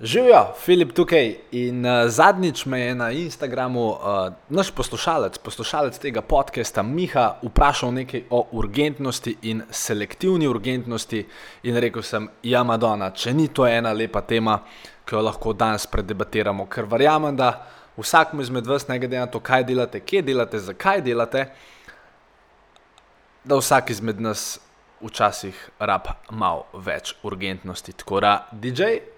Živijo, Filip tukaj in uh, zadnjič me je na Instagramu uh, naš poslušalec, poslušalec tega podcasta Miha, vprašal nekaj o urgentnosti in selektivni urgentnosti in rekel sem, ja, Madonna, če ni to ena lepa tema, ki jo lahko danes predebatiramo, ker verjamem, da vsakmu izmed vas, ne glede na to, kaj delate, kje delate, zakaj delate, da vsak izmed nas včasih rab malo več urgentnosti. Tako da, DJ.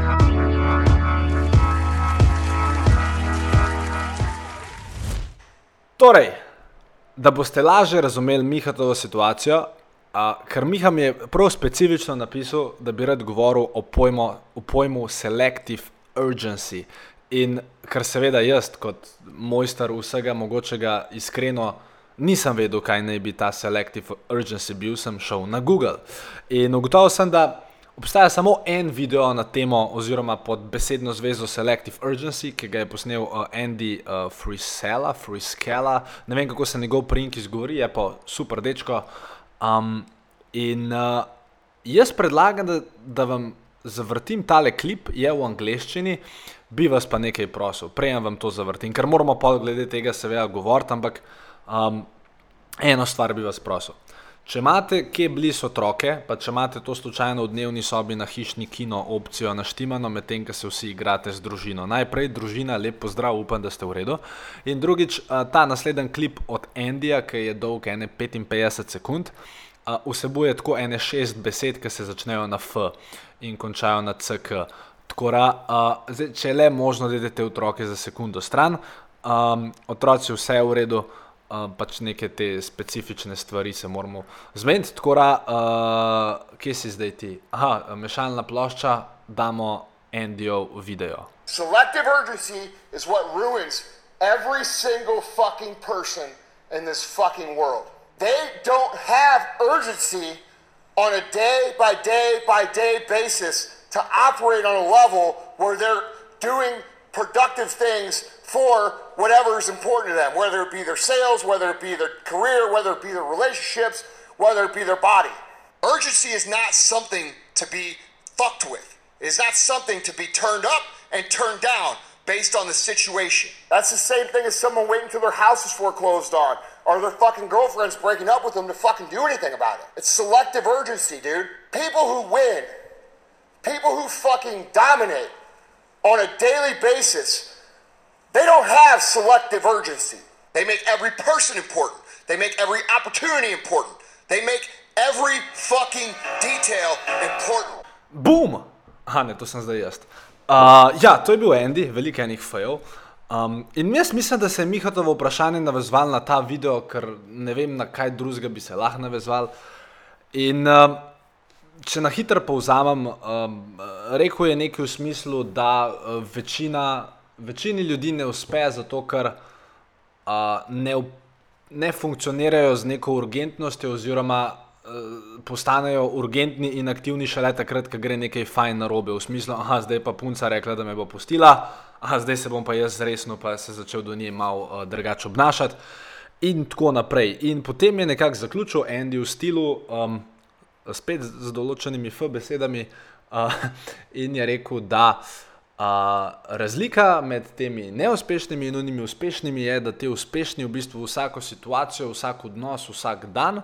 Torej, da boste lažje razumeli Mihatovo situacijo, a, ker Miha mi je prav specifično napisal, da bi rad govoril o pojmu, o pojmu selective urgency. In ker seveda jaz, kot mojster vsega mogočega, iskreno nisem vedel, kaj naj bi ta selective urgency bil, sem šel na Google. In ugotovil sem, da Obstaja samo en video na temo, oziroma pod besedno zvezo Selective Urgency, ki ga je posnel uh, Andy uh, Frisella, Friskella, ne vem kako se njegov prink izgovori, je pa super dečko. Um, in uh, jaz predlagam, da, da vam zavrtim tale klip, je v angleščini, bi vas pa nekaj prosil, prejem vam to zavrtim, ker moramo pa glede tega seveda govoriti, ampak um, eno stvar bi vas prosil. Če imate kje blizu otroke, pa če imate to slučajno v dnevni sobi na hišni kino opcijo naštimano, medtem ko se vsi igrate z družino. Najprej družina, lep pozdrav, upam, da ste v redu. In drugič, ta naslednji klip od Andyja, ki je dolg 55 sekund, vsebuje tako ene šest besed, ki se začnejo na F in končajo na CK. Tako da, če je le možno, da idete otroke za sekundo stran, um, otroci vse je v redu pač neke te specifične stvari se moramo zmeniti. Tako da, uh, kje si zdaj ti? Aha, mešalna plošča, damo Andyjo video. Selective urgency is what ruins every single fucking person in this fucking world. They don't have urgency on a day by day by day basis to operate on a level where they're doing productive things for whatever is important to them, whether it be their sales, whether it be their career, whether it be their relationships, whether it be their body. Urgency is not something to be fucked with. It is not something to be turned up and turned down based on the situation. That's the same thing as someone waiting till their house is foreclosed on or their fucking girlfriend's breaking up with them to fucking do anything about it. It's selective urgency, dude. People who win, people who fucking dominate on a daily basis They don't have selective urgency. They make every person important. They make every opportunity important. They make every fucking detail important. Boom! Aha, ne, to sem zdaj jaz. Uh, ja, to je bil Andy, veliko enih fail. Um, in jaz mislim, da se je Mihatovo vprašanje navezval na ta video, ker ne vem, na kaj drugega bi se lahko navezval. In um, če na hitro povzamem, um, rekel je nekaj v smislu, da uh, večina večini ljudi ne uspe, zato ker uh, ne, ne funkcionirajo z neko urgentnostjo, oziroma uh, postanejo urgentni in aktivni šele takrat, ko gre nekaj fajn na robe. V smislu, ah, zdaj pa punca rekla, da me bo pustila, ah, zdaj se bom pa jaz resno, pa se začel do nje malo uh, drugače obnašati. In tako naprej. In potem je nekako zaključil Andy v stilu, um, spet z določenimi F besedami, uh, in je rekel, da uh, razlika med temi neuspešnimi in unimi uspešnimi je, da ti uspešni v bistvu vsako situacijo, vsak odnos, vsak dan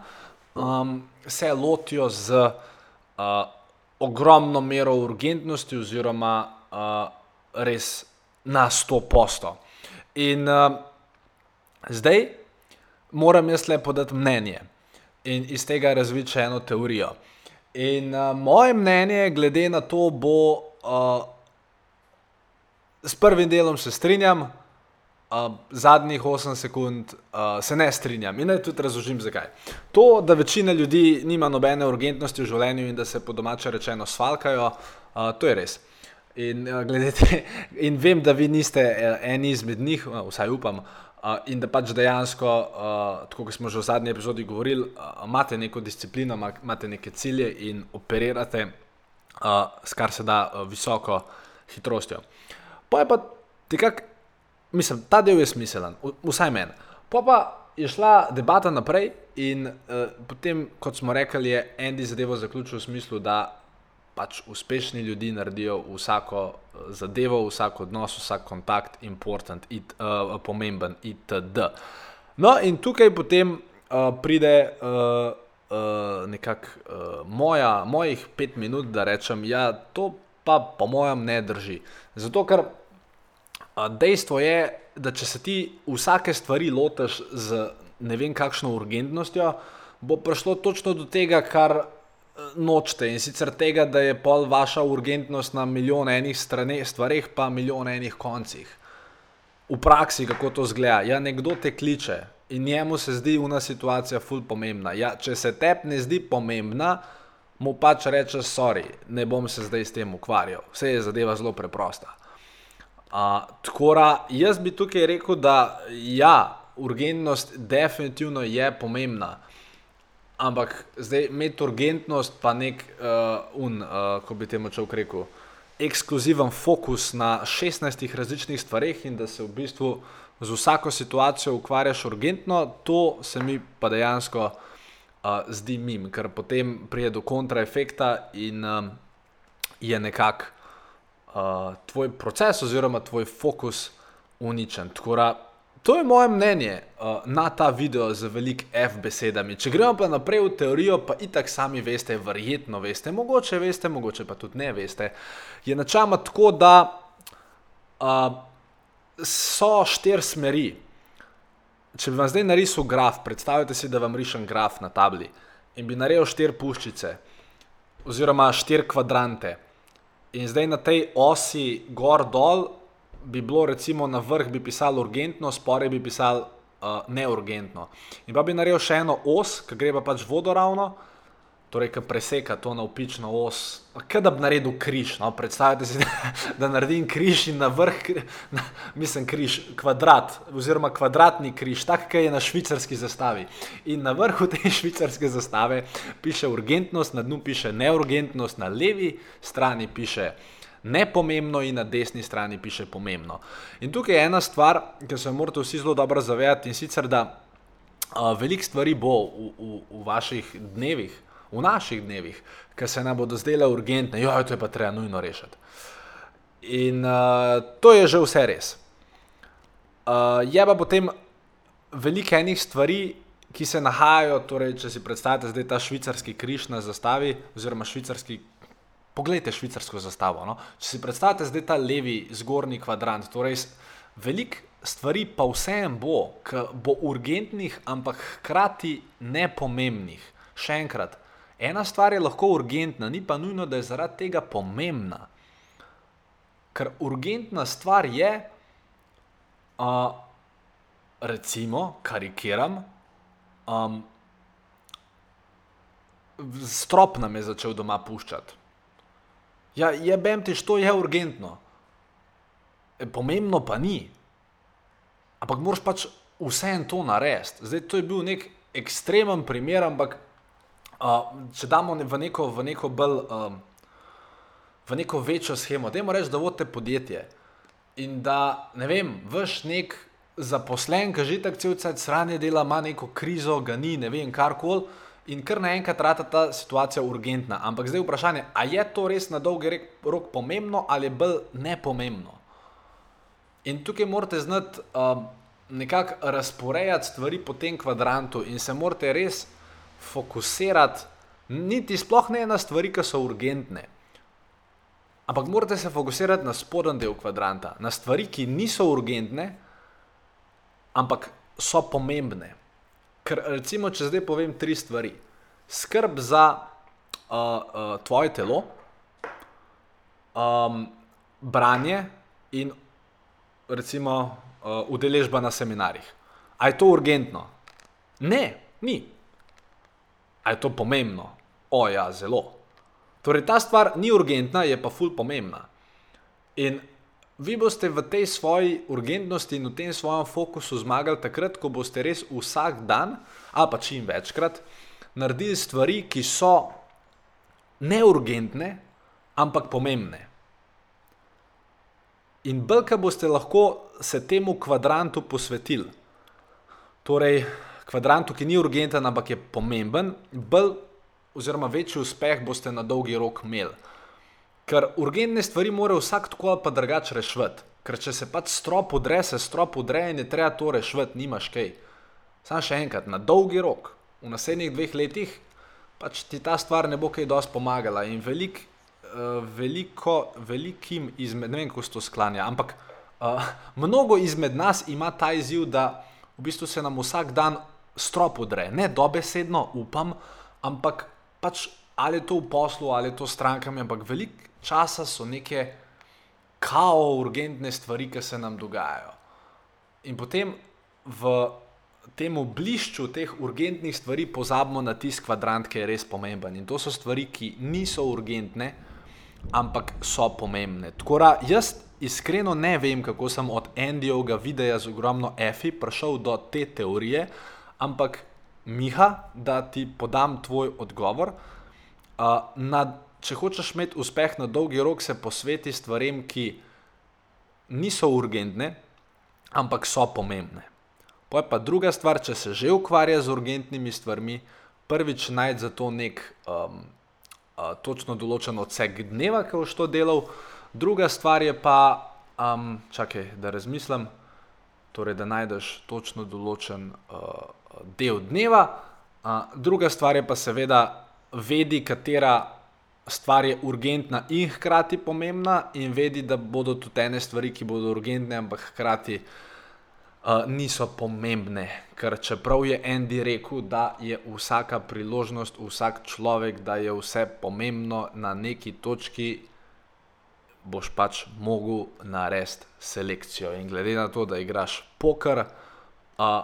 um, se lotijo z uh, ogromno mero urgentnosti, oziroma uh, res na 100%. In uh, zdaj moram jaz le podati mnenje in iz tega razviti še eno teorijo. In uh, moje mnenje glede na to bo. Uh, S prvim delom se strinjam, uh, zadnjih 8 sekund uh, se ne strinjam in naj tudi razložim, zakaj. To, da večina ljudi nima nobene urgentnosti v življenju in da se po domače rečeno svalkajo, uh, to je res. In, uh, te, in vem, da vi niste eni izmed njih, uh, vsaj upam, uh, in da pač dejansko, uh, tako kot smo že v zadnji epizodi govorili, uh, imate neko disciplino, imate neke cilje in operirate uh, s kar se da uh, visoko hitrostjo. Pa je pa tekak, mislim, ta del je smiselen, vsaj meni. Pa pa je šla debata naprej in uh, potem, kot smo rekli, je Andy zadevo zaključil v smislu, da pač uspešni ljudje naredijo vsako zadevo, vsak odnos, vsak kontakt, important, it, uh, pomemben, itd. No, in tukaj potem uh, pride. Uh, uh, nekako uh, mojih pet minut, da rečem, da ja, to pa po mojem ne drži. Zato, ker uh, dejstvo je, da če se ti vsake stvari lotiš z ne vem kakšno urgentnostjo, bo prišlo točno do tega, kar. Nočete in sicer tega, da je pol vaša urgentnost na milijon enih stvareh, pa milijon enih koncih. V praksi, kako to zgleda, ja, nekdo te kliče, in njemu se zdi ena situacija ful pomembna. Ja, če se tebi ne zdi pomembna, mu pač reče, sorry, ne bom se zdaj s tem ukvarjal. Vse je zadeva zelo preprosta. Uh, tako da jaz bi tukaj rekel, da ja, urgentnost definitivno je pomembna. Ampak zdaj imeti urgentnost, pa nek uh, un, uh, ko bi temu človek rekel, ekskluziven fokus na 16 različnih stvareh in da se v bistvu z vsako situacijo ukvarjaš urgentno, to se mi pa dejansko uh, zdi mim, ker potem pride do kontraefekta in um, je nekako uh, tvoj proces oziroma tvoj fokus uničen. Tkora, to je moje mnenje uh, na ta video z velik F besedami. Če gremo pa naprej v teorijo, pa itak sami veste, verjetno veste, mogoče veste, mogoče pa tudi ne veste, je načama tako, da uh, so štiri smeri. Če bi vam zdaj narisal graf, predstavljajte si, da vam rišem graf na tabli in bi naredil štiri puščice, oziroma štiri kvadrante. In zdaj na tej osi gor-dol bi bilo, recimo na vrh bi pisalo urgentno, spore bi pisalo uh, neurgentno. In pa bi naredil še eno os, ki gre pa pač vodoravno torej, ki preseka to navpično os, kot da bi naredil križ. No? Predstavljate si, da, da naredim križ in na vrh, na, mislim, križ, kvadrat, oziroma kvadratni križ, tak, ki je na švicarski zastavi. In na vrhu te švicarske zastave piše urgentnost, na dnu piše neurgentnost, na levi strani piše. Nepomembno in na desni strani piše pomembno. In tukaj je ena stvar, ki se morate vsi zelo dobro zavedati, in sicer, da uh, veliko stvari bo v, v, v vaših dnevih, v naših dnevih, ki se nam bodo zdele urgentne, jo, to je pa treba nujno rešiti. In uh, to je že vse res. Uh, je pa potem veliko enih stvari, ki se nahajajo, torej, če si predstavljate zdaj ta švicarski križ na zastavi, oziroma švicarski. Poglejte švicarsko zastavo. No? Če si predstavljate zdaj ta levi zgornji kvadrant, torej veliko stvari pa vsem bo, ki bo urgentnih, ampak hkrati nepomembnih. Še enkrat, Ena stvar je lahko urgentna, ni pa nujno, da je zaradi tega pomembna. Ker urgentna stvar je, uh, recimo, karikiram, um, strop nam je začel doma puščati. Ja, je bem ti, što je urgentno. E, pomembno pa ni. Ampak moraš pač vse en to narediti. To je bil nek ekstremen primer, ampak če damo v neko, v neko, bolj, um, v neko večjo schemo, da imamo reči, da vodite podjetje in da ne vem, veš nek zaposlen, ki že tako cel cel sranje dela, ima neko krizo, ga ni, ne vem, kar koli. In kar naenkrat rata ta situacija urgentna. Ampak zdaj je vprašanje, ali je to res na dolgi rok pomembno ali je bolj nepomembno. In tukaj morate znati um, nekako razporejati stvari po tem kvadrantu in se morate res fokusirati, niti sploh ne na stvari, ki so urgentne. Ampak morate se fokusirati na spodnji del kvadranta, na stvari, ki niso urgentne, ampak so pomembne. Ker, recimo, če zdaj povem tri stvari. Skrb za uh, uh, tvoje telo, um, branje in recimo uh, udeležba na seminarjih. A je to urgentno? Ne, ni. A je to pomembno? O, ja, zelo. Torej, ta stvar ni urgentna, je pa ful pomembna. In vi boste v tej svoji urgentnosti in v tem svojem fokusu zmagali takrat, ko boste res vsak dan, ali pa čim večkrat, naredili stvari, ki so neurgentne, ampak pomembne. In bolj, ko boste lahko se temu kvadrantu posvetili, torej kvadrantu, ki ni urgenten, ampak je pomemben, bolj oziroma večji uspeh boste na dolgi rok imeli. Ker urgentne stvari mora vsak tako ali pa drugače rešiti. Ker če se pač strop udre, se strop udre in je treba to rešiti, nimaš kaj. Sam še enkrat, na dolgi rok, v naslednjih dveh letih, pač ti ta stvar ne bo kaj dosti pomagala. In velik, uh, veliko, velikim izmed, ne vem, kako se to sklanja, ampak uh, mnogo izmed nas ima ta izziv, da v bistvu se nam vsak dan strop udre. Ne dobesedno, upam, ampak pač ali je to v poslu, ali je to s strankami, ampak veliko časa so neke kao urgentne stvari, ki se nam dogajajo. In potem v tem blišču teh urgentnih stvari pozabimo na tisti kvadrant, ki je res pomemben. In to so stvari, ki niso urgentne, ampak so pomembne. Tako da jaz iskreno ne vem, kako sem od Andyjevega videa z ogromno F-i prišel do te teorije, ampak Miha, da ti podam tvoj odgovor. Uh, na, če hočeš imeti uspeh na dolgi rok, se posveti stvarem, ki niso urgentne, ampak so pomembne. Pa je pa druga stvar, če se že ukvarja z urgentnimi stvarmi, prvič najti za to nek um, uh, točno določen odsek dneva, ki boš to delal, druga stvar je pa, um, čakaj, da razmislim, torej, da najdeš točno določen uh, del dneva, uh, druga stvar je pa seveda, vedi, katera stvar je urgentna in hkrati pomembna, in vedi, da bodo tudi ene stvari, ki bodo urgentne, ampak hkrati uh, niso pomembne. Ker čeprav je Andy rekel, da je vsaka priložnost, vsak človek, da je vse pomembno na neki točki, boš pač mogel narediti selekcijo. In glede na to, da igraš poker, uh,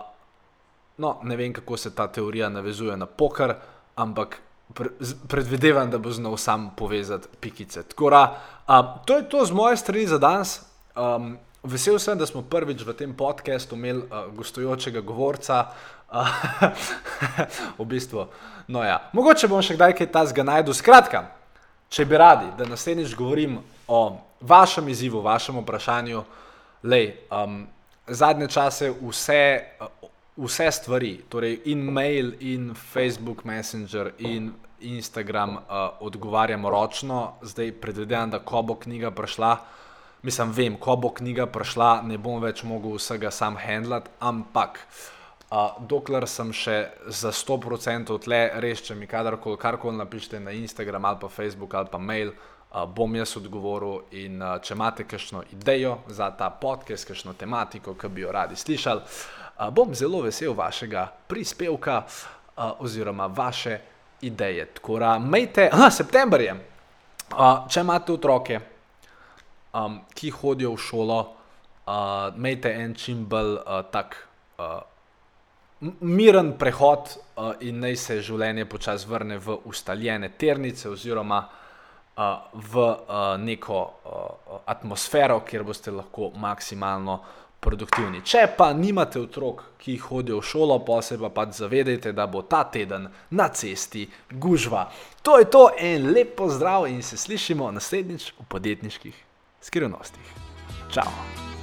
no, ne vem, kako se ta teorija navezuje na poker, ampak. Predvidevam, da bo znal sam povezati pikice. Tako da, uh, to je to z moje strani za danes. Um, Vesel sem, da smo prvič v tem podkastu imeli uh, gostujočega govorca. Uh, v bistvu, no ja, mogoče bom še kdaj kaj tasga najdel. Skratka, če bi radi, da naslednjič govorim o vašem izzivu, vašem vprašanju, lej, um, zadnje čase vse, uh, vse stvari, torej in mail, in Facebook Messenger, in Instagram uh, odgovarjamo ročno, zdaj predvidevam, da ko bo knjiga prišla mislim, vem, ko bo knjiga prišla, ne bom več mogel vsega sam handlat, ampak uh, dokler sem še za 100% tle, res, če mi kadarkoli, karkoli napišete na Instagram ali pa Facebook ali pa mail, uh, bom jaz odgovoril. In uh, če imate kakšno idejo za ta podcast, kakšno tematiko, ki bi jo radi slišali, uh, bom zelo vesel vašega prispevka uh, oziroma vaše ideje. Tako da, majte, ah, september je. Uh, če imate otroke, um, ki hodijo v šolo, uh, imejte en čim bolj uh, tak uh, miren prehod uh, in naj se življenje počasi vrne v ustaljene ternice oziroma uh, v neko atmosfero, kjer boste lahko maksimalno. Produktivni. Če pa nimate otrok, ki hodijo v šolo, pa se pa pač zavedajte, da bo ta teden na cesti gužva. To je to, en lep pozdrav in se slišimo naslednjič v podjetniških skrivnostih. Čau!